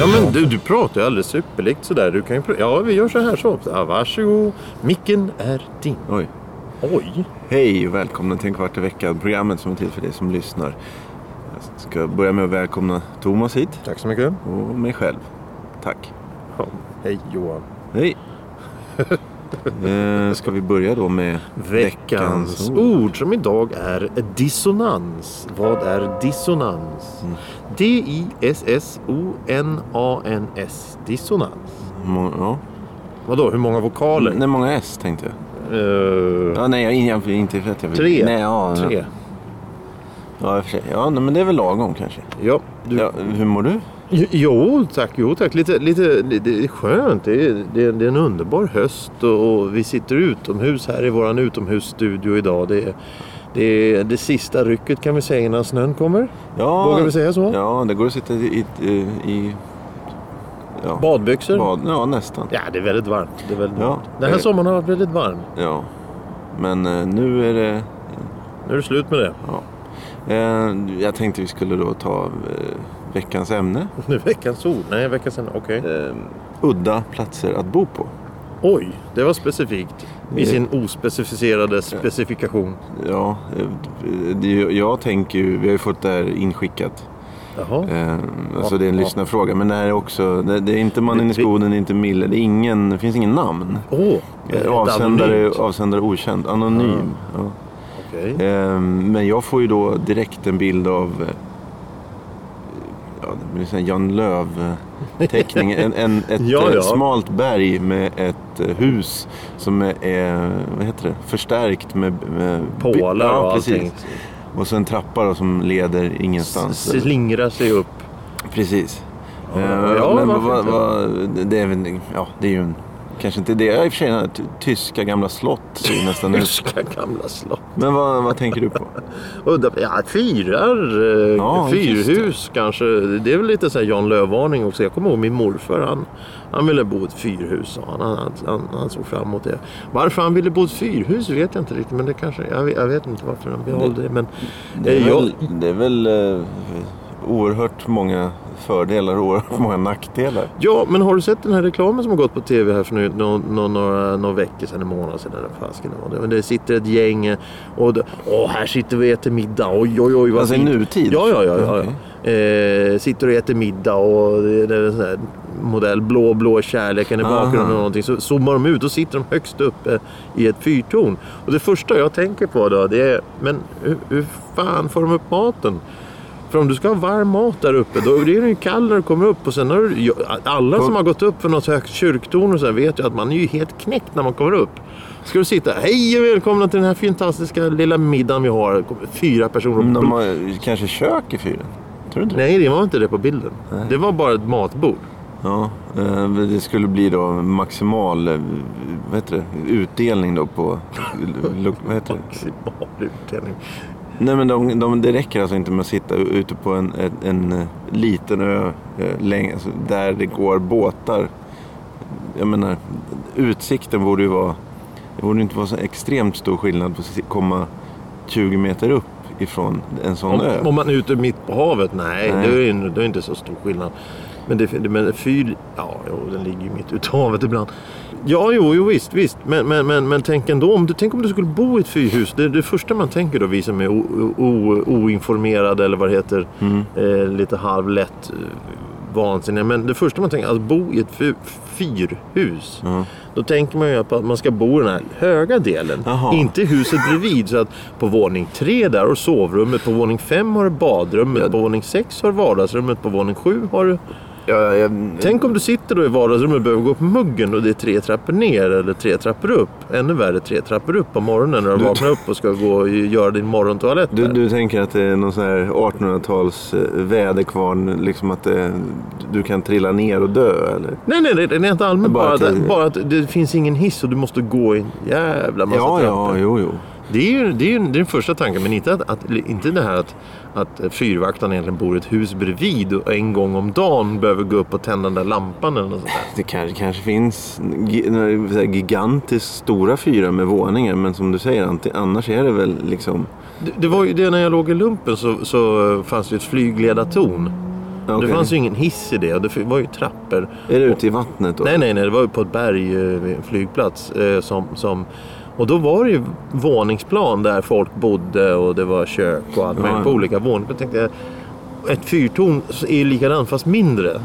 Ja men du, du pratar ju alldeles superlikt sådär. Du kan ju ja, vi gör så här så. Ja, varsågod. Micken är din. Oj. Oj. Hej och välkomna till en kvart i veckan. Programmet som är till för dig som lyssnar. Ska börja med att välkomna Thomas hit. Tack så mycket. Och mig själv. Tack. Ja, hej Johan. Hej. eh, ska vi börja då med Veckans ord som idag är dissonans. Vad är dissonans? D-I-S-S-O-N-A-N-S. Dissonans. Må- Ja. Vadå, hur många vokaler? Nej, många S tänkte jag. Eh, Ja, nej, jag, jag, inte för att jag vill. tre. Nej, ja, Tre. Ja, i och för sig. ja, nej, men det är väl lagom kanske. Ja, du, Ja, hur mår du? Jo tack, jo tack. Lite, lite, det är skönt. Det är, det, är, en underbar höst och, vi sitter utomhus här i våran utomhusstudio idag. Det är, det är det sista rycket kan vi säga innan snön kommer. Ja, Vågar vi säga så? Ja, det går att sitta i... i, i ja, Badbyxor? bad. Ja, nästan. Ja, det är väldigt varmt. Det är väldigt Ja. varmt. Den här Eh. sommaren har varit väldigt varm. Ja. Men eh, nu är det... Nu är det slut med det. Ja. Eh, jag tänkte vi skulle då ta eh, veckans ämne. Veckans ord. Nej, veckans ämne. Okej. Eh, udda platser att bo på. Oj, det var specifikt. I sin ospecificerade specifikation. Ja, jag tänker ju... Vi har ju fått det här inskickat. Jaha. Eh, alltså Ja, det är en ja. lyssnarfråga. Men det här är också... Det, det är inte mannen i skogen, det är inte Mille. Det, är ingen, det finns ingen namn. Ett avsändare, avsändare okänd. Anonym. Ja. Okej. Ehm, Men jag får ju då direkt en bild av eh, ja, det blir en Jan Lööf-teckning. En, en, ett Ja, eh, ja. smalt berg med ett eh, hus som är, vad heter det, förstärkt med, med Pålar ja, och precis. allting. Och så en trappa då, som leder ingenstans. Slingrar sig upp. Precis. Ja, Eh, ja, men varför vad, vad, det är ja, det är ju en, kanske inte det. Ja, I och för sig, tyska gamla slott ser nästan ut. Tyska gamla slott. Men vad, vad tänker du på? Udda, ja, fyrar, eh, Ja, fyrhus kanske. Det är väl lite så här Jan Löv-varning också. Jag kommer ihåg min morfar. Han, han ville bo i ett fyrhus. Han, han, han, han såg fram emot det. Varför han ville bo i ett fyrhus vet jag inte riktigt. Men det kanske, jag, vet, jag vet inte varför han valde det. Men, Det är eh, jag, väl, det är väl eh, oerhört många fördelar och oerhört många nackdelar. ja, men har du sett den här reklamen som har gått på tv här för nu, nå, några, några veckor sedan, en månad sedan? Eller fasken det var. Det, sitter ett gäng eh, och det, åh, här sitter vi och äter middag. Oj, oj, oj. Vad Alltså i nutid? Ja, ja, ja. ja, ja. Eh, sitter och äter middag och det det är en sån här modell blå, blå kärleken i bakgrunden och någonting. Så zoomar de ut och sitter de högst uppe i ett fyrtorn. Och det första jag tänker på då det är, men hur, hur fan får de upp maten? För om du ska ha varm mat där uppe, då är den ju kall när du kommer upp. Och sen har du, alla som har gått upp för något högt kyrktorn och så vet ju att man är ju helt knäckt när man kommer upp. Ska du sitta, hej och välkomna till den här fantastiska lilla middagen vi har. Fyra personer. Men de har kanske kök i fyren? Tror du inte det? Nej, det var inte det på bilden. Det var bara ett matbord. Ja, eh, det skulle bli då maximal eh, vad heter det, utdelning då på... Vad heter det? Maximal utdelning. Nej men de, de, det räcker alltså inte med att sitta ute på en, en, en eh, liten ö eh, länge, alltså, där det går båtar. Jag menar, utsikten borde ju vara... Det borde inte vara så extremt stor skillnad på att komma 20 meter upp ifrån en sån ö. Om, om man är ute mitt på havet, nej, Nej. Det, är, det är inte så stor skillnad. Men, det, men fyr, ja, jo, den ligger ju mitt ute i havet ibland. Ja, jo, jo visst, visst. Men, men, men, men tänk ändå, om du, tänk om du skulle bo i ett fyrhus. Det, det första man tänker då, vi som är o, o, oinformerade eller vad det heter, Mm. eh, lite halvlätt eh, vansinniga. Men det första man tänker, att bo i ett fy, fyrhus. Ja. Då tänker man ju på att man ska bo i den här höga delen. Jaha. Inte huset bredvid. Så att på våning tre där har sovrummet. På våning fem har du badrummet. Ja. På våning sex har du vardagsrummet. På våning sju har du... Ja, jag, Tänk om du sitter då i vardagsrummet och behöver gå upp muggen och det är tre trappor ner eller tre trappor upp. Ännu värre tre trappor upp på morgonen när du Du- vaknar upp och ska gå och göra din morgontoalett. Du, du tänker att det är någon sån här 1800-tals eh, väderkvarn, liksom att det, du kan trilla ner och dö eller? Nej, nej, det är rent allmänt Bara bara, att, bara att det finns ingen hiss och du måste gå i en jävla massa Ja, trappor. ja, jo, jo. Det är ju det är, det är den första tanken, men inte, att, att, inte det här att, att fyrvaktaren egentligen bor i ett hus bredvid och en gång om dagen behöver gå upp och tända den där lampan eller något sånt där. Det kanske, kanske finns gigantiskt stora fyrar med våningar. Men som du säger, annars är det väl liksom... Det, det var ju det när jag låg i lumpen så, så fanns det ett flygledartorn. Okej. Det fanns ju ingen hiss i det och det var ju trappor. Är det ute i vattnet då? Nej, nej, nej. Det var ju på ett berg eh, en flygplats. Eh, som, som, och då var det ju våningsplan där folk bodde och det var kök och allt Ja, möjligt ja. på olika våningar. Tänkte, ett fyrtorn är ju likadant fast mindre.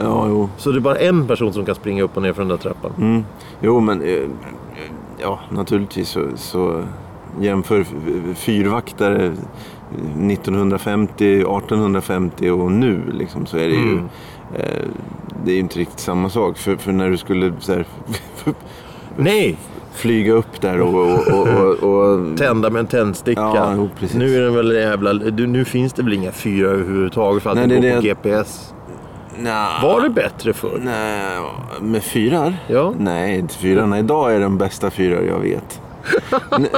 Ja, jo. Så det är bara en person som kan springa upp och ner för den där trappan. Mm. Jo, men eh, ja, naturligtvis så, så jämför fyrvaktare 1950, 1850 och nu liksom, så är det ju Mm. eh, det är inte riktigt samma sak. För, för när du skulle så här, Nej! Flyga upp där och, och, och, och, Tända med en tändsticka. Ja, nu är det väl jävla... Nu finns det väl inga fyrar överhuvudtaget för att Nej, det det går är på det- GPS. Nja. Var det bättre förr? Nej, med fyrar? Ja. Nej, fyrarna idag är de bästa fyrar jag vet.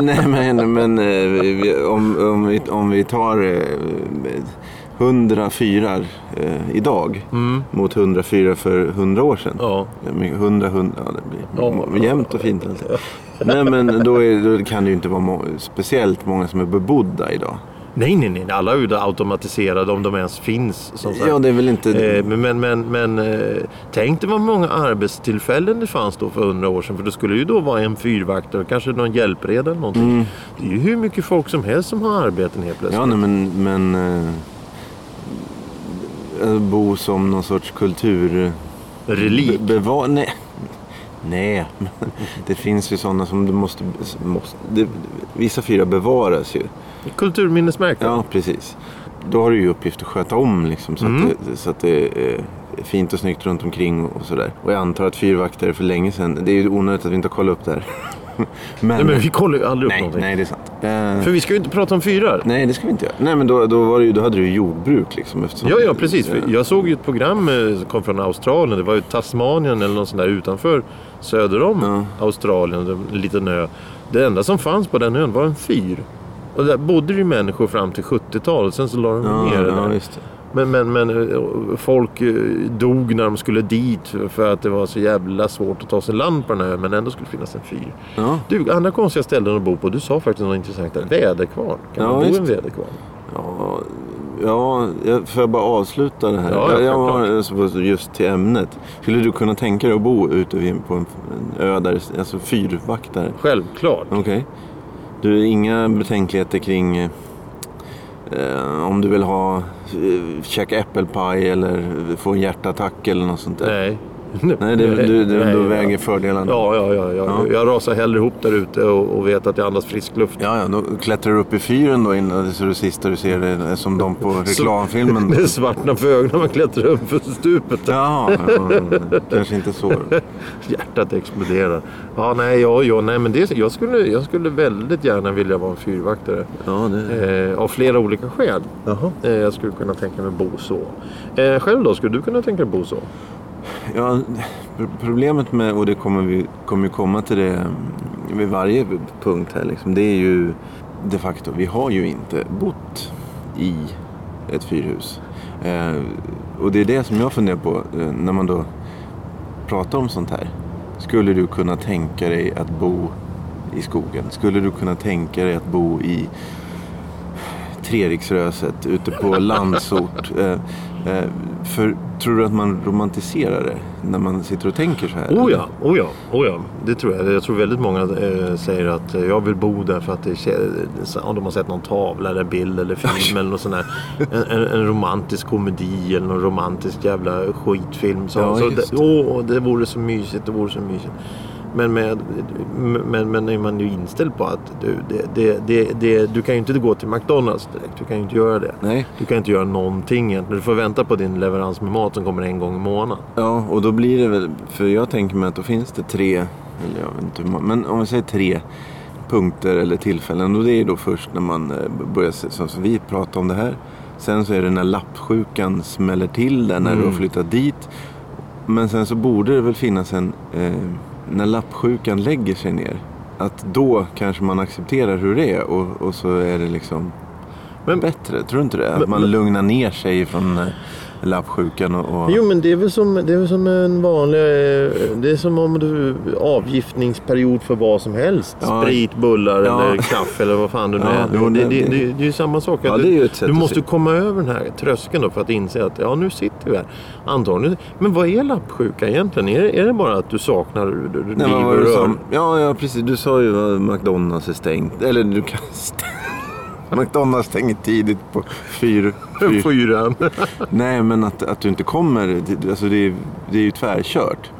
Nej, men, men eh, om, om, vi, om vi tar eh, 100 fyrar eh, idag mot 100 fyrar för 100 år sedan. Mm. Ja. Men 100, 100, ja det blir Ja. jämnt och fint. Alltså. Nej, men då, är, då kan det ju inte vara må- speciellt många som är bebodda idag. Nej, nej, nej. Alla är ju automatiserade om de ens finns. Som sagt. Ja, det är väl inte... Eh, men men, men, eh, tänk dig vad många arbetstillfällen det fanns då för hundra år sedan. För det skulle ju då vara en fyrvaktare och kanske någon hjälpredare eller någonting. Mm. Det är ju hur mycket folk som helst som har arbeten helt plötsligt. Ja, nej, men... men eh, bo som någon sorts kultur... Relik. Be, beva, nej. Nej, det finns ju sådana som du måste... måste det, vissa fyrar bevaras ju. Kulturminnesmärke. Ja, precis. Då har du ju uppgift att sköta om liksom, så, Mm. att det, så att det är fint och snyggt runt omkring och sådär. Och jag antar att fyrvaktare för länge sedan... Det är ju onödigt att vi inte har kollat upp det här. men, Nej, men vi kollar ju aldrig upp nej, någonting. nej, det är sant. Eh, För vi ska ju inte prata om fyrar. Nej, det ska vi inte göra. Nej, men då, då, var det ju, då hade du ju jordbruk liksom. Eftersom, Ja, ja, precis. För Jag såg ju ett program eh, som kom från Australien. Det var ju Tasmanien eller något sånt där utanför söder om Ja. Australien. En liten ö. Det enda som fanns på den ön var en fyr. Och där bodde ju människor fram till 70-talet. Sen så la de Ja, ner det ja, där. Men, men, men eh, folk eh, dog när de skulle dit för att det var så jävla svårt att ta sig land på den här. Men ändå skulle det finnas en fyr. Ja, Du, andra konstiga ställen att bo på. Du sa faktiskt något intressant där. Väderkvarn. Kan Ja, man bo i en väderkvarn? ja, ja får jag bara avsluta det här? Ja, ja, jag, jag var så- just till ämnet. Skulle du kunna tänka dig att bo ute på en, ö där, alltså fyrvaktare? Självklart. Okej. Du, inga betänkligheter kring eh, om du vill ha eh, käka äppelpaj eller få en hjärtattack eller något sånt där? Nej. Nej, det, du, du, Nej, ja. väger fördelarna. Ja, ja, ja, ja. Ja. Jag rasar hellre ihop där ute och, och vet att jag andas frisk luft. Ja, ja, då klättrar du upp i fyren då innan så det sista du ser är som de på reklamfilmen. Det svartnar för ögonen när man klättrar upp för stupet. Ja, ja, kanske inte så. Hjärtat exploderar. Ja, nej, ja, ja, nej, men det, jag, skulle, jag skulle väldigt gärna vilja vara en fyrvaktare. Ja, det... Eh, av flera olika skäl. Jaha. Eh, jag skulle kunna tänka mig bo så. Eh, själv då, skulle du kunna tänka dig bo så? Ja, problemet med, och det kommer vi kommer ju komma till det mm, vid varje punkt här liksom, det är ju de facto, vi har ju inte bott i ett fyrhus. Eh, och det är det som jag funderar på eh, när man då pratar om sånt här. Skulle du kunna tänka dig att bo i skogen? Skulle du kunna tänka dig att bo i Treriksröset ute på landsort? Eh, eh, för tror du att man romantiserar det när man sitter och tänker så här? Oh ja, oh ja, oh ja. Det tror jag. Jag tror väldigt många eh, säger att jag vill bo där för att det, ja, de har sett någon tavla eller bild eller film eller något sånt där. En, en, en romantisk komedi eller någon romantisk jävla skitfilm. Så, Ja, så det, åh, det vore så mysigt, det vore så mysigt. Men, med, men, men är man ju inställd på att du, det, det, det, du kan ju inte gå till McDonalds direkt. Du kan ju inte göra det. Nej. Du kan inte göra någonting egentligen. Du får vänta på din leverans med mat som kommer en gång i månaden. Ja, och då blir det väl, för jag tänker mig att då finns det tre, eller jag vet inte hur många, men om vi säger tre punkter eller tillfällen. Och det är då först när man eh, börjar, som vi pratar om det här. Sen så är det när lappsjukan smäller till där när du har flyttat dit. Men sen så borde det väl finnas en, eh, när lappsjukan lägger sig ner. att då kanske man accepterar hur det är och, och så är det liksom men- bättre. Tror du inte det? Att man men- lugnar ner sig från eh, lappsjukan och... och... Jo men det är väl som, det är som en vanlig... eh, Det är som om du avgiftningsperiod för vad som helst. Ja. Sprit, bullar Ja. eller kaffe eller vad fan du nu Ja, är. jo, Det, det, det- det, är ju samma sak. Ja, Du- du måste komma över den här tröskeln då för att inse att ja, nu sitter vi här. Antagligen. Men vad är lappsjuka egentligen? Är det, är det bara att du saknar liv och rör? ja, ja, precis. Du sa ju att McDonalds är stängt. Eller du kan... McDonalds stänger tidigt på fyra. fyra. Fyran. Nej, men att, att du inte kommer. det- Alltså det, är, det är ju tvärkört.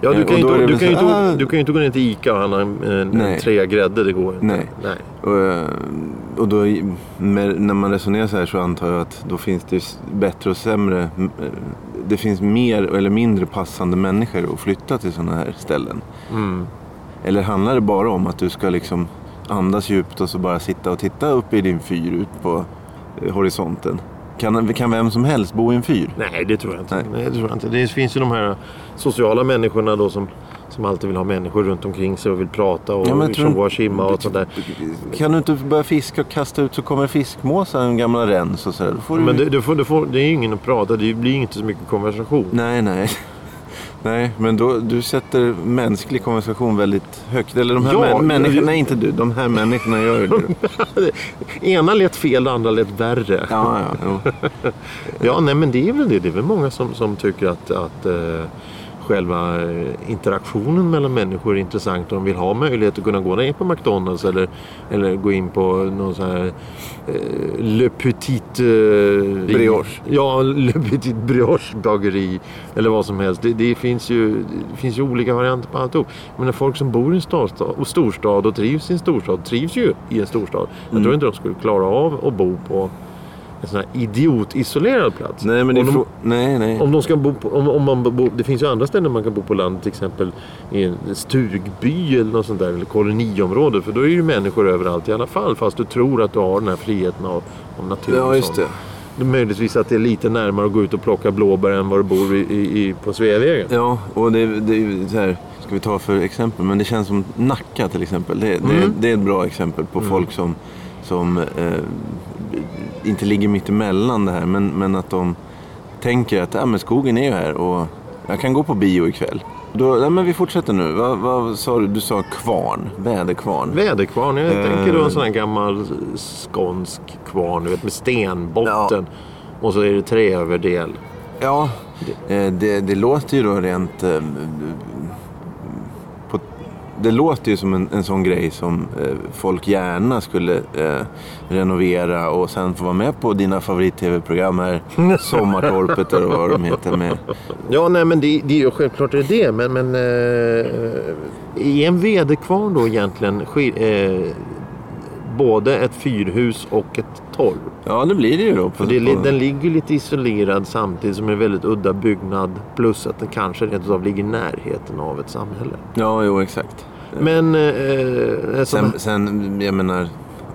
Ja, du Eh, kan, ju inte, du, kan inte, ah. du kan ju inte gå ner till Ica och handla en, en, Nej. tre grädde. Det går inte. Nej. Nej. Och, eh, och då, med, när man resonerar så här så antar jag att då finns det bättre och sämre. eh, Det finns mer eller mindre passande människor att flytta till sådana här ställen. Mm. Eller handlar det bara om att du ska liksom andas djupt och så bara sitta och titta upp i din fyr ut på eh, horisonten? Kan, kan vem som helst bo i en fyr? Nej, det tror jag inte. Nej. Nej. det, tror jag inte. det finns ju de här sociala människorna då som, som alltid vill ha människor runt omkring sig och vill prata och Ja, men tjoa och tjimma och sånt där. Kan du inte börja fiska och kasta ut så kommer fiskmåsar, en gamla rens och sådär. Får du... Men det, du får, du får, det är ju ingen att prata, det blir inte så mycket konversation. Nej, nej. Nej, men då, du sätter mänsklig konversation väldigt högt. Eller de här Ja, män, människorna, nej inte du, de här människorna gör ju det. Ena lät fel, det andra lät värre. Ja, ja, jo. Ja, nej men det är väl det. Det är väl många som, som tycker att, att eh, själva eh, interaktionen mellan människor är intressant. De vill ha möjlighet att kunna gå ner på McDonalds eller, eller gå in på någon sån här eh, Le Petit... Eh, Brioche. Ja, Le Petit Brioche bageri. Eller vad som helst. Det, det, finns ju, det finns ju olika varianter på alltihop. Men folk som bor i en storstad och, storstad och trivs i en storstad trivs ju i en storstad. Jag Mm. tror inte de skulle klara av att bo på en sån här idiotisolerad plats. Nej, men det Om de- Nej, nej. om de ska bo på, om, om man bo, det finns ju andra ställen man kan bo på landet, till exempel i en stugby eller något sånt där, eller koloniområde. För då är det ju människor överallt i alla fall, fast du tror att du har den här friheten av, av natur Ja, just det. det. Möjligtvis att det är lite närmare att gå ut och plocka blåbär än vad du bor i, i, på Sveavägen. Ja, och det, det är ju så här, ska vi ta för exempel, men det känns som Nacka till exempel. Det, det, Mm. det är ett bra exempel på folk som, som eh, inte ligger mitt emellan det här, men, men att de tänker att ja, men skogen är ju här och jag kan gå på bio ikväll. Då, ja, men vi fortsätter nu. Vad, vad sa du? Du sa kvarn, väderkvarn. Väderkvarn, jag Eh. tänker då en sån här gammal skånsk kvarn, du vet med stenbotten. Och så är det träöverdel. Ja, eh, det, det låter ju då rent... det låter ju som en, en sån grej som eh, folk gärna skulle eh, renovera och sen få vara med på dina favorit-tv-program här. Sommartorpet och vad de heter med. Ja, nej men det, det är ju självklart är det. Men, men eh, är en väderkvarn då egentligen eh, både ett fyrhus och ett torp? Ja, det blir det ju då. På, det, den ligger lite isolerad samtidigt som en väldigt udda byggnad. Plus att den kanske rent utav ligger i närheten av ett samhälle. Ja, jo exakt. Men... Eh, Sen, sen, jag menar,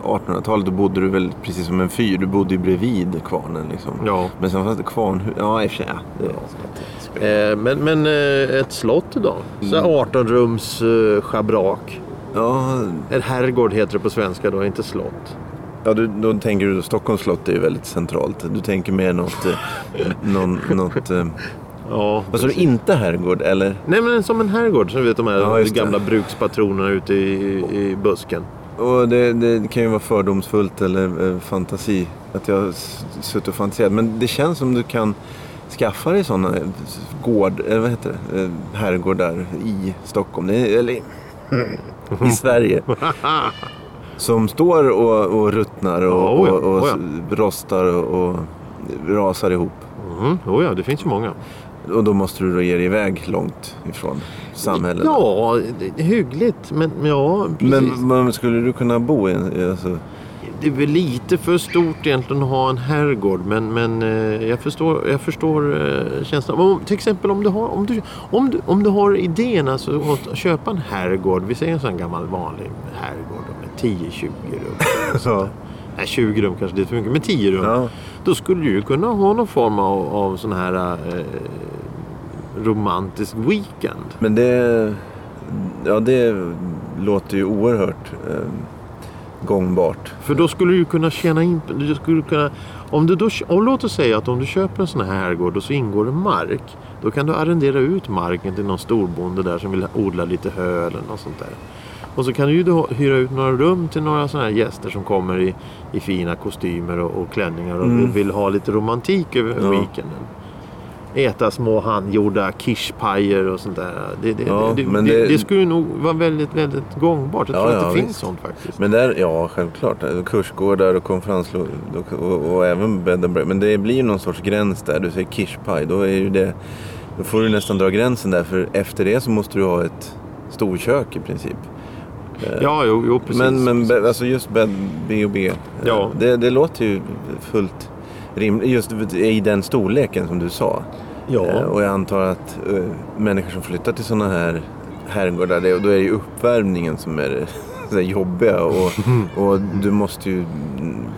1800-talet då bodde du väl precis som en fyr. Du bodde ju bredvid kvarnen liksom. Ja. Men sen fanns det kvarn... Ja, i och för sig. Ja, Eh, men men eh, ett slott idag. Så 18 rums eh, schabrak. ja, En herrgård heter det på svenska då, inte slott. Ja, du, då tänker du Stockholms slott är ju väldigt centralt. Du tänker mer något... Eh, någon, något eh, Ja, vad sa du? Inte herrgård eller? Nej men som en herrgård, så du vet de här Ja, just det. gamla brukspatronerna ute i, i busken. Och det, det kan ju vara fördomsfullt eller eh, fantasi. Att jag har suttit och fantiserat. Men det känns som du kan skaffa dig sådana gård, eller vad heter det? Eh, herrgårdar i Stockholm. Eller i Sverige. Som står och, och ruttnar och, oh ja, och, och oh ja. rostar och, och rasar ihop. Mm. Oh ja, det finns ju många. Och då måste du då ge dig iväg långt ifrån samhället. Ja, hyggligt. Men ja, precis. Men, men skulle du kunna bo i en... Alltså, Det är väl lite för stort egentligen att ha en herrgård. Men, men eh, jag förstår, jag förstår eh, känslan. Om, till exempel om du, har, om, du, om, du, om du har idén alltså, att köpa en herrgård. Vi säger en sån gammal vanlig herrgård med 10-20 rum. Nej, 20 rum kanske det är för mycket. Men 10 rum. Ja. Då skulle du ju kunna ha någon form av, av sån här eh, romantisk weekend. Men det... Ja, det låter ju oerhört eh, gångbart. För då skulle du kunna tjäna in... Du skulle kunna, om du då, och låt oss säga att om du köper en sån här herrgård och så ingår det mark. Då kan du arrendera ut marken till någon storbonde där som vill odla lite hö eller något sånt där. Och så kan du ju då hyra ut några rum till några sådana här gäster som kommer i, i fina kostymer och, och klänningar och Mm. vill ha lite romantik över Ja. weekenden. Äta små handgjorda kirschpajer och sånt där. Det, det, Ja, det, men det, det- skulle nog vara väldigt, väldigt gångbart. Jag Ja, tror att ja, det finns visst. sånt faktiskt. Men där, ja självklart. Kursgårdar och konferenslokaler och, och, och även bed. Men det blir ju någon sorts gräns där. Du säger kirschpaj. Då, är ju det, då får du nästan dra gränsen där. För efter det så måste du ha ett storkök i princip. Eh, Ja, jo, jo precis. men men alltså just bed, B och B. eh, Ja. Det, det låter ju fullt. Just i den storleken som du sa. ja. Eh, Och jag antar att eh, människor som flyttar till sådana här herrgårdar, då är det ju uppvärmningen som är det jobbiga. Och, och du måste ju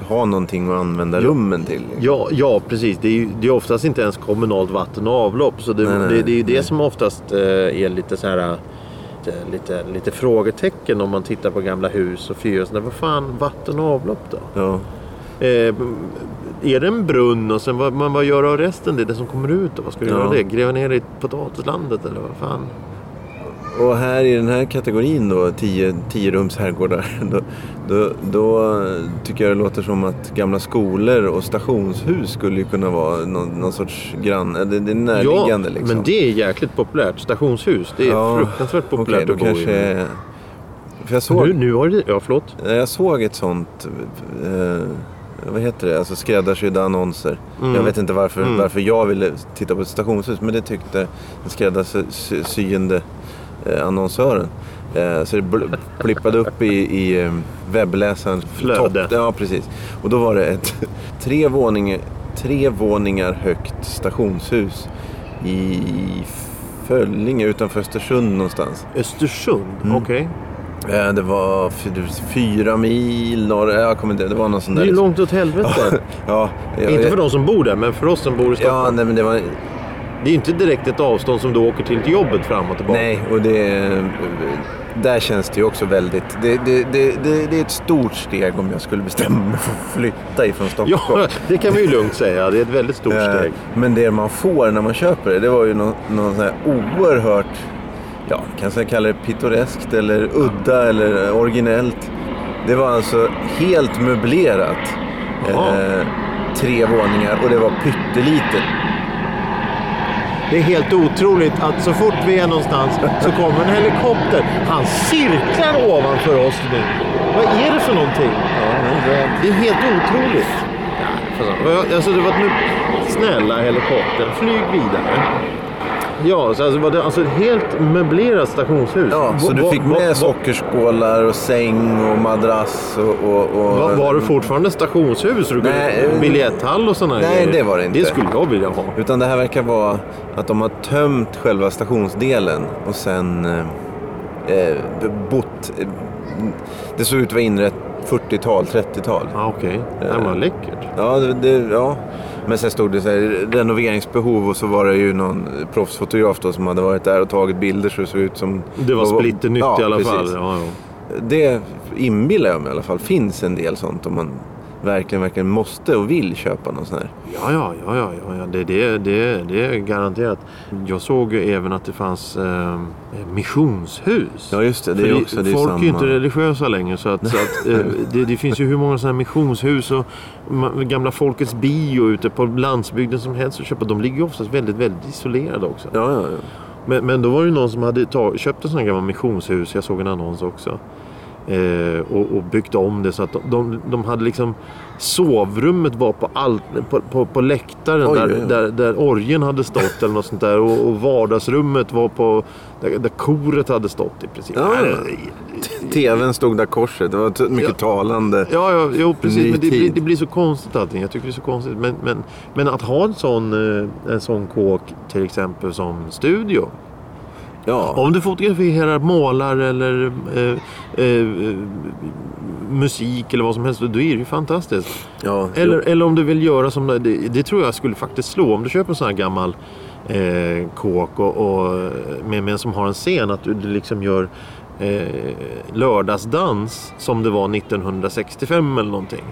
ha någonting att använda rummen till. Ja, ja, precis. Det är ju det är oftast inte ens kommunalt vatten och avlopp. Så det, Nej, nej, det, det är ju det som oftast eh, är lite så här... Lite, lite frågetecken om man tittar på gamla hus och fyr. och sådär. Vad fan, vatten och avlopp då? Ja. Eh, är det en brunn och sen vad, man, vad gör av resten? Det det som kommer ut då? Vad ska du Ja. göra det? Gräva ner det i potatislandet eller vad fan? Och här i den här kategorin då, 10 10 rums herrgårdar, då, då, då tycker jag det låter som att gamla skolor och stationshus skulle ju kunna vara någon, någon sorts grann... eh, Det, det är närliggande liksom. men det är jäkligt populärt. Stationshus, det är Ja, fruktansvärt populärt då att bo kanske... i. För jag såg... Nu, nu har det... Ja, förlåt. Jag såg ett sånt, eh, vad heter det, alltså skräddarsydda annonser. Mm. Jag vet inte varför, Mm. varför jag ville titta på ett stationshus, men det tyckte den skräddarsyende eh, annonsören. Eh, så det bl- blippade upp i, i eh, webbläsarens Flöde. topp. Ja, precis. Och då var det ett tre våningar, tre våningar högt stationshus i Föllinge utanför Östersund någonstans. Östersund, Mm. okej. Eh, Det var fy- fyra mil norr, jag kommer inte, det var någon sån Det där. är ju liksom. långt åt helvete. Ja, jag, Inte för de som bor där, men för oss som bor i Stockholm. Ja, nej men det var, Det är ju inte direkt ett avstånd som du åker till till jobbet fram och tillbaka. nej och det, där känns det ju också väldigt, det, det, det, det, det är ett stort steg om jag skulle bestämma mig för att flytta ifrån Stockholm. Ja, det kan vi ju lugnt säga. Det är ett väldigt stort Eh, steg. Men det man får när man köper det, det var ju någon, någon sån här oerhört, ja, kanske jag kallar det pittoreskt eller udda eller originellt. Det var alltså helt möblerat. Eh, tre våningar och det var pyttelitet. Det är helt otroligt att så fort vi är någonstans så kommer en helikopter. Han cirklar ovanför oss nu. Vad är det för någonting? Det är helt otroligt. Alltså det var nu... Snälla helikoptern, flyg vidare. Ja, så alltså var det alltså ett helt möblerat stationshus. Ja, så du fick med va- sockerskålar och säng och madrass och... och, och Va, var det fortfarande stationshus? Du Nej, eh, biljetthall och sådana nej, grejer? det var det inte. Det skulle jag vilja ha. Utan det här verkar vara att de har tömt själva stationsdelen och sen eh, eh, bott... Eh, det såg ut att vara inrett 40-tal, 30-tal. Ja, Okej, det var läckert. Ja, det, det, ja. Men sen stod det så här, renoveringsbehov och så var det ju någon proffsfotograf då som hade varit där och tagit bilder så det såg ut som... Det var splitter nytt Ja, i alla precis. fall. Ja, ja. Det inbillar jag mig i alla fall finns en del sånt om man verkligen, verkligen måste och vill köpa någon sån här. Ja, ja, ja, ja, ja, ja. Det, det, det, det är garanterat. Jag såg även att det fanns eh, missionshus. Ja just det, det är också det folk är ju inte religiösa längre så att, så att eh, det, det finns ju hur många sådana här missionshus och gamla Folkets bio ute på landsbygden som helst att köpa. De ligger ju oftast väldigt, väldigt isolerade också. Ja, ja, ja. Men, men då var det ju någon som hade tag, köpt en sån här gammal missionshus. Jag såg en annons också. Eh, och, och byggt om det så att de, de, de hade liksom sovrummet var på, all, på, på, på läktaren Oj, där, oj, oj. Där, där orgen hade stått eller något sånt där. Och, och vardagsrummet var på där, där koret hade stått i princip. Ja. TVn stod där korset. Det var mycket Ja. talande. Ja, ja jo, precis. Men det, blir, det blir så konstigt allting. Jag tycker det är så konstigt. Men, men, men att ha en sån, eh, en sån kåk till exempel som studio. Ja. Om du fotograferar, målar eller eh, eh, musik eller vad som helst, då är det ju fantastiskt. ja. Eller, eller om du vill göra som det, det tror jag skulle faktiskt slå. Om du köper en sån här gammal eh, kåk och, och med, med som har en scen, att du, du liksom gör eh, lördagsdans som det var 1965 eller någonting.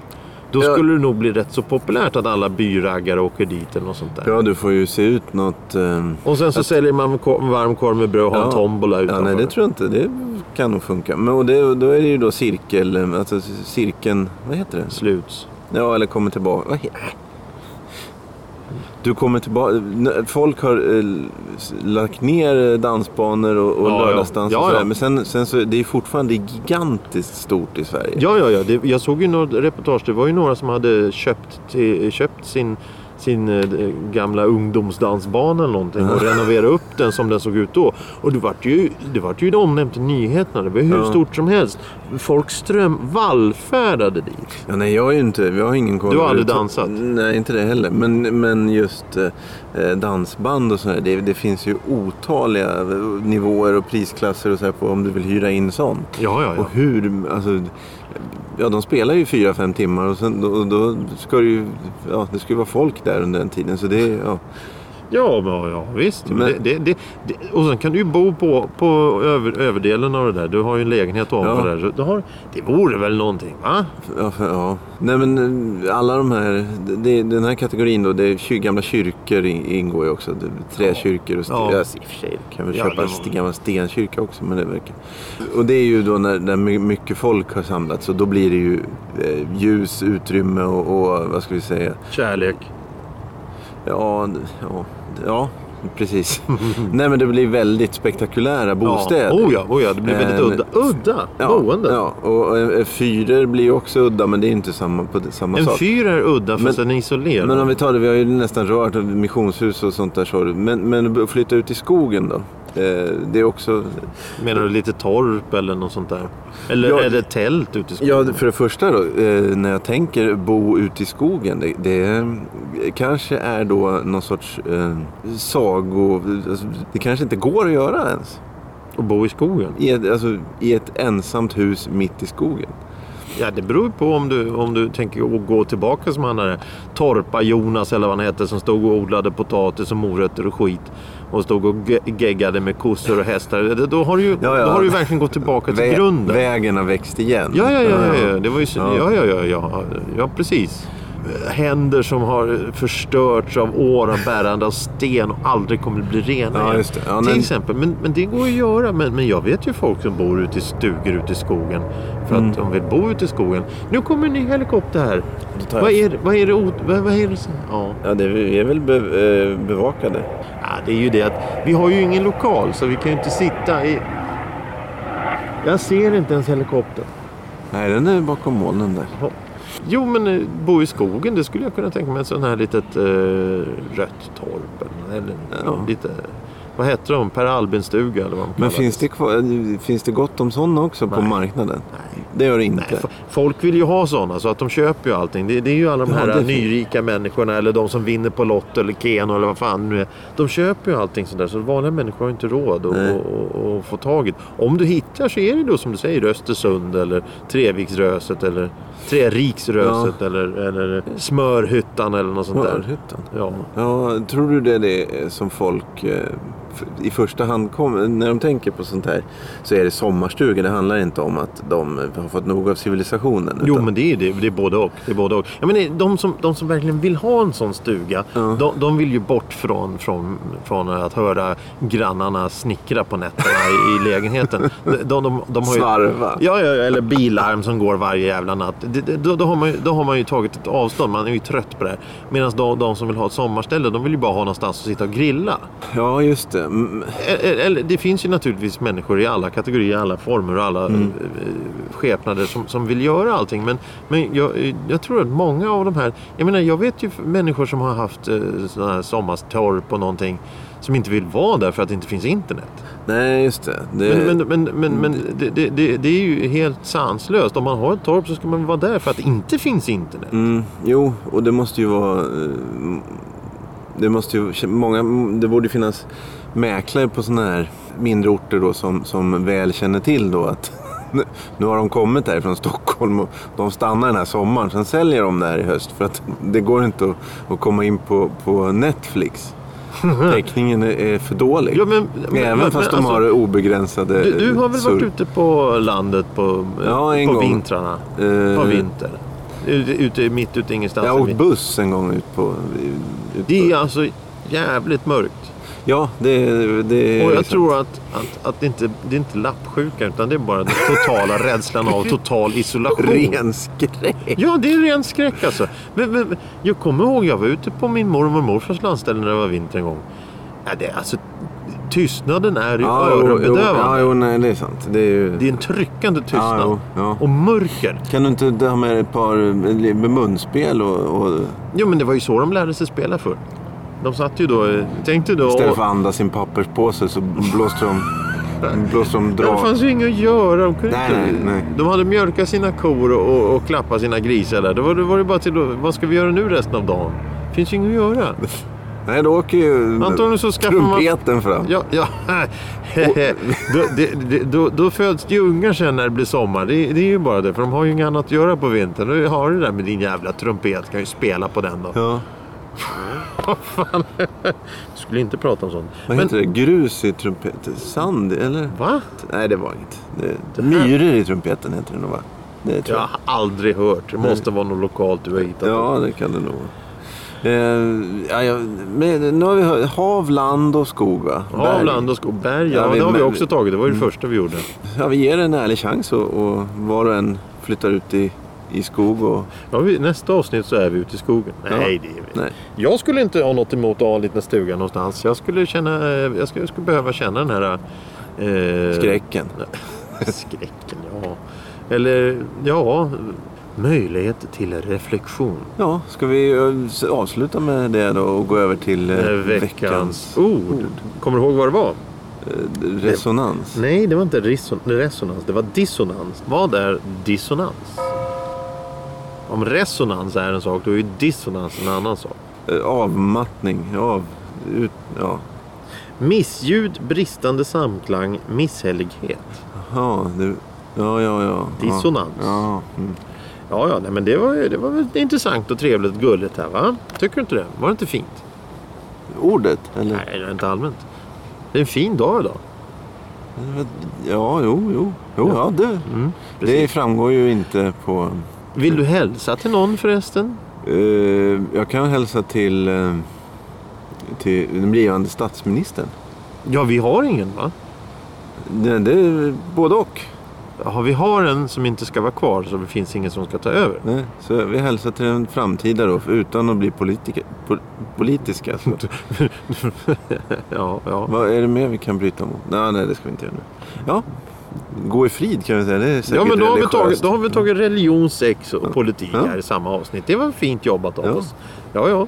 Då Ja. skulle det nog bli rätt så populärt att alla byraggare åker dit eller något sånt där. Ja, du får ju se ut något... Eh... Och sen så säljer man varm korv med bröd och har en tombola ja, utanför. nej, det tror jag inte. Det kan nog funka. Men och det, då är det ju då cirkel... Alltså cirkeln... Vad heter det? Sluts. Ja, eller kommer tillbaka. Vad he- Du kommer tillbaka. Folk har eh, lagt ner dansbanor och, och Ja, ja. lördagsdans och Ja, sådär. ja. Men sen, sen så det är fortfarande gigantiskt stort i Sverige. Ja, ja, ja. Det, jag såg ju något reportage. Det var ju några som hade köpt, till, köpt sin, sin eh, gamla ungdomsdansbana eller någonting och renoverat upp den som den såg ut då. Och det vart ju, det vart ju omnämnt i nyheterna. Det var hur Ja. stort som helst. Folk ström vallfärdade dit. Ja, nej, jag är ju inte... Jag har ingen koll. Du har aldrig dansat? Nej, inte det heller. Men, men just eh, dansband och sådär. Det, det finns ju otaliga eh, nivåer och prisklasser och så på om du vill hyra in sånt. Ja, ja, ja. Och hur, alltså, ja de spelar ju fyra, fem timmar och sen, då, då ska det ju, ja det ska ju vara folk där under den tiden. Så det, ja. Ja, men, ja visst. Men det, det, det, och sen kan du ju bo på, på över, överdelen av det där. Du har ju en lägenhet ovanför Ja. där. Du har, det vore väl någonting, va? Ja, för, ja. Nej men eh, alla de här, den här kategorin då, det är gamla kyrkor ingår ju också. Det, träkyrkor och sten. Ja. Ja. I och för sig kan vi Ja, köpa en gammal stenkyrka också. Men det verkar. Och det är ju då när, när my- mycket folk har samlats och då blir det ju eh, ljus, utrymme och, och vad ska vi säga. Kärlek. Ja, ja, ja precis. Nej men det blir väldigt spektakulära bostäder. Ja. Oh ja, oh ja, det blir väldigt Eh, udda. Udda Ja, boende. ja, och eh, fyror blir ju också udda men det är inte samma, på samma En sak. fyr är udda fast den är isolerad. Men om vi tar det, vi har ju nästan rört missionshus och sånt där. Så, men, men flytta ut i skogen då? Eh, det är också... Menar du lite torp eller något sånt där? Eller Ja. är det tält ute i skogen? Ja, för det första då, eh, när jag tänker bo ute i skogen. Det, det kanske är då någon sorts eh, sago... Alltså, det kanske inte går att göra ens. Och bo i skogen? I ett, alltså, I ett ensamt hus mitt i skogen. Ja, det beror på om du, om du tänker att gå tillbaka som han där Torpa-Jonas eller vad han hette som stod och odlade potatis och morötter och skit. Och stod och ge- geggade med kossor och hästar. Då har du ju, Ja, ja. Då har du verkligen gått tillbaka till Vä- grunden. Vägen har växt igen. Ja, ja, ja, ja. Det var ju Ja. ja. Ja, ja, ja, precis. Händer som har förstörts av år av bärande av sten och aldrig kommer att bli rena igen. Till exempel. Men, men det går att göra. Men, men jag vet ju folk som bor ute i stugor ute i skogen. För att Mm. de vill bo ute i skogen. Nu kommer en ny helikopter här. Vad är, vad är det? Vad, vad är det? Ja. Ja, det vi är väl be, eh, bevakade. Det är ju det att vi har ju ingen lokal så vi kan ju inte sitta i... Jag ser inte ens helikoptern. Nej, den är bakom molnen där. Jo, men eh, bo i skogen, det skulle jag kunna tänka mig. En sån här litet eh, rött torp. Eller, Ja. lite... Vad heter de? Per Albin-stuga eller vad de Men finns det, kvar, finns det gott om sådana också på Nej. marknaden? Nej. Det gör det inte. Nej, folk vill ju ha sådana så att de köper ju allting. Det, det är ju alla de Ja, här fint. nyrika människorna eller de som vinner på Lotto eller Keno eller vad fan nu är. De köper ju allting sådär så vanliga människor har inte råd att få tag i det. Om du hittar så är det då som du säger Östersund eller Treviksröset eller Treriksröset eller, eller Smörhyttan eller något sånt där. Smörhyttan. Ja. Ja, tror du det är det som folk eh, i första hand kommer, när de tänker på sånt här så är det sommarstugor. Det handlar inte om att de har fått nog av civilisationen. Jo utan- men det är det. Det är både och. Det är både och. Jag menar, de, som, de som verkligen vill ha en sån stuga. Ja. De, de vill ju bort från, från, från att höra grannarna snickra på nätterna i, i lägenheten. De, de, de, har ju, Svarva. Ja, ja, ja, eller bilarm som går varje jävla natt. Då, då, har man ju, då har man ju tagit ett avstånd. Man är ju trött på det här. Medan de, de som vill ha ett sommarställe, de vill ju bara ha någonstans att sitta och grilla. Ja, just det. Mm, Eller, eller, det finns ju naturligtvis människor i alla kategorier, alla former och alla mm. skepnader som, som vill göra allting. Men, men jag, jag tror att många av de här... Jag menar, jag vet ju människor som har haft eh, sådana här sommartorp och någonting som inte vill vara där för att det inte finns internet. Nej, just det. det Men, men, men, men, men det, det, det, det är ju helt sanslöst. Om man har ett torp så ska man vara där för att det inte finns internet. Mm, jo, och det måste ju vara... eh, Det måste ju... Många, det borde finnas mäklare på sådana här mindre orter då som, som väl känner till då att nu har de kommit där från Stockholm och de stannar den här sommaren. Sen säljer de det här i höst för att det går inte att, att komma in på, på Netflix. täckningen är, för dålig. Ja, men, men, Även men, fast de alltså, har obegränsade du, du har väl surr. varit ute på landet på, Ja, en på gång. vintrarna? Eh, På vinter? Ute, ute, mitt ute ingenstans. Jag har åkt buss en gång ut på... Det är alltså jävligt mörkt. Ja, det, det Och jag tror att, att, att det, inte, det är inte lappsjuka utan det är bara den totala rädslan av total isolation. Ren skräck. Ja, det är ren skräck alltså. Men, men, jag kommer ihåg, jag var ute på min mormor och morfars landställe när det var vinter en gång. Ja, det, är alltså, tystnaden är ju Ja, öronbedövande. ja, jo, nej, det är sant. Det är ju... Det är en tryckande tystnad. Ja, jo, ja. Och mörker. Kan du inte ha med ett par med munspel och, och Jo, men det var ju så de lärde sig spela förr. De satt ju då... Tänkte då... istället för att andas i en papperspåse så blåste de, blåste de Ja, det dra. fanns ju inget att göra. De, kunde Nej, inte, nej, nej. de hade mjölkat sina kor och, och, klappat sina grisar där. Då var det, var det bara till vad ska vi göra nu resten av dagen? Det finns ju inget att göra. Nej, då åker ju Antagligen så skaffar man- trumpeten fram. Ja, ja. då, det, då, då föds det ju ungar sen när det blir sommar. Det, det är ju bara det, för de har ju inget annat att göra på vintern. Du har det där med din jävla trumpet, kan ju spela på den då. Ja. Vad fan. Jag skulle inte prata om sånt. Vad heter det? Grus i trumpeten? Sand? Eller? Va? Nej, det var inget. Det, myror i trumpeten heter det nog va? Det Jag jag. har aldrig hört. Det måste vara något lokalt du har hittat. Ja, det kan det nog vara. Eh, ja, men, nu har vi hört, hav, land och skog va? Hav, Berg. land och skog. Berg, ja, Ja, vi- det har vi också tagit. Det var ju det första vi gjorde. Ja, vi ger en ärlig chans och, och var och en flyttar ut i, i skog och... Ja, vi, nästa avsnitt så är vi ute i skogen. Nej, Ja. det Nej. Jag skulle inte ha något emot att ha en liten stuga någonstans. Jag skulle, känna, eh, jag skulle, jag skulle behöva känna den här... Eh, Skräcken. Skräcken, ja. Eller, ja, möjlighet till reflektion. Ja, ska vi eh, avsluta med det då och gå över till eh, Eh, veckans ord. Kommer du ihåg vad det var? eh, resonans? Nej, det var inte reson- resonans. Det var dissonans. Vad är dissonans? Om resonans är en sak, då är ju dissonans en annan sak. Avmattning, av... Ut, ja. Missljud, bristande samklang, misshällighet. Jaha. Ja, ja, ja. Dissonans. Ja. Mm. Ja, ja, nej, men det var, det var intressant och trevligt och gulligt här, va? Tycker du inte det? Var det inte fint? Ordet, eller? Nej, det är inte allmänt. Det är en fin dag idag. Ja, jo, jo. jo ja, det, Mm, det framgår ju inte på... Vill du hälsa till någon förresten? Eh, jag kan hälsa till, eh, till den blivande statsministern. Ja, vi har ingen, va? Det, det både och. Ja, vi har en som inte ska vara kvar, så det finns ingen som ska ta över. Nej, så vi hälsar till den framtida då, utan att bli politiker, po, politiska. Ja, ja. Vad är det mer vi kan bryta mot? Nej, nej, det ska vi inte göra nu. Ja, gå i frid kan vi säga. Det är säkert Ja, men då har, vi tagit, då har vi tagit religion, sex och politik Ja. här i samma avsnitt. Det var fint jobbat av Ja. oss. Ja, ja.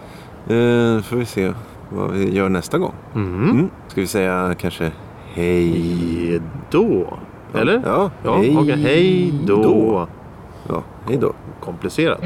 Eh, får vi se vad vi gör nästa gång. Mm. Mm. Ska vi säga kanske hej? Hej då. Eller? Ja, Ja, hej okej. Hej då. Ja, hej då. Komplicerat.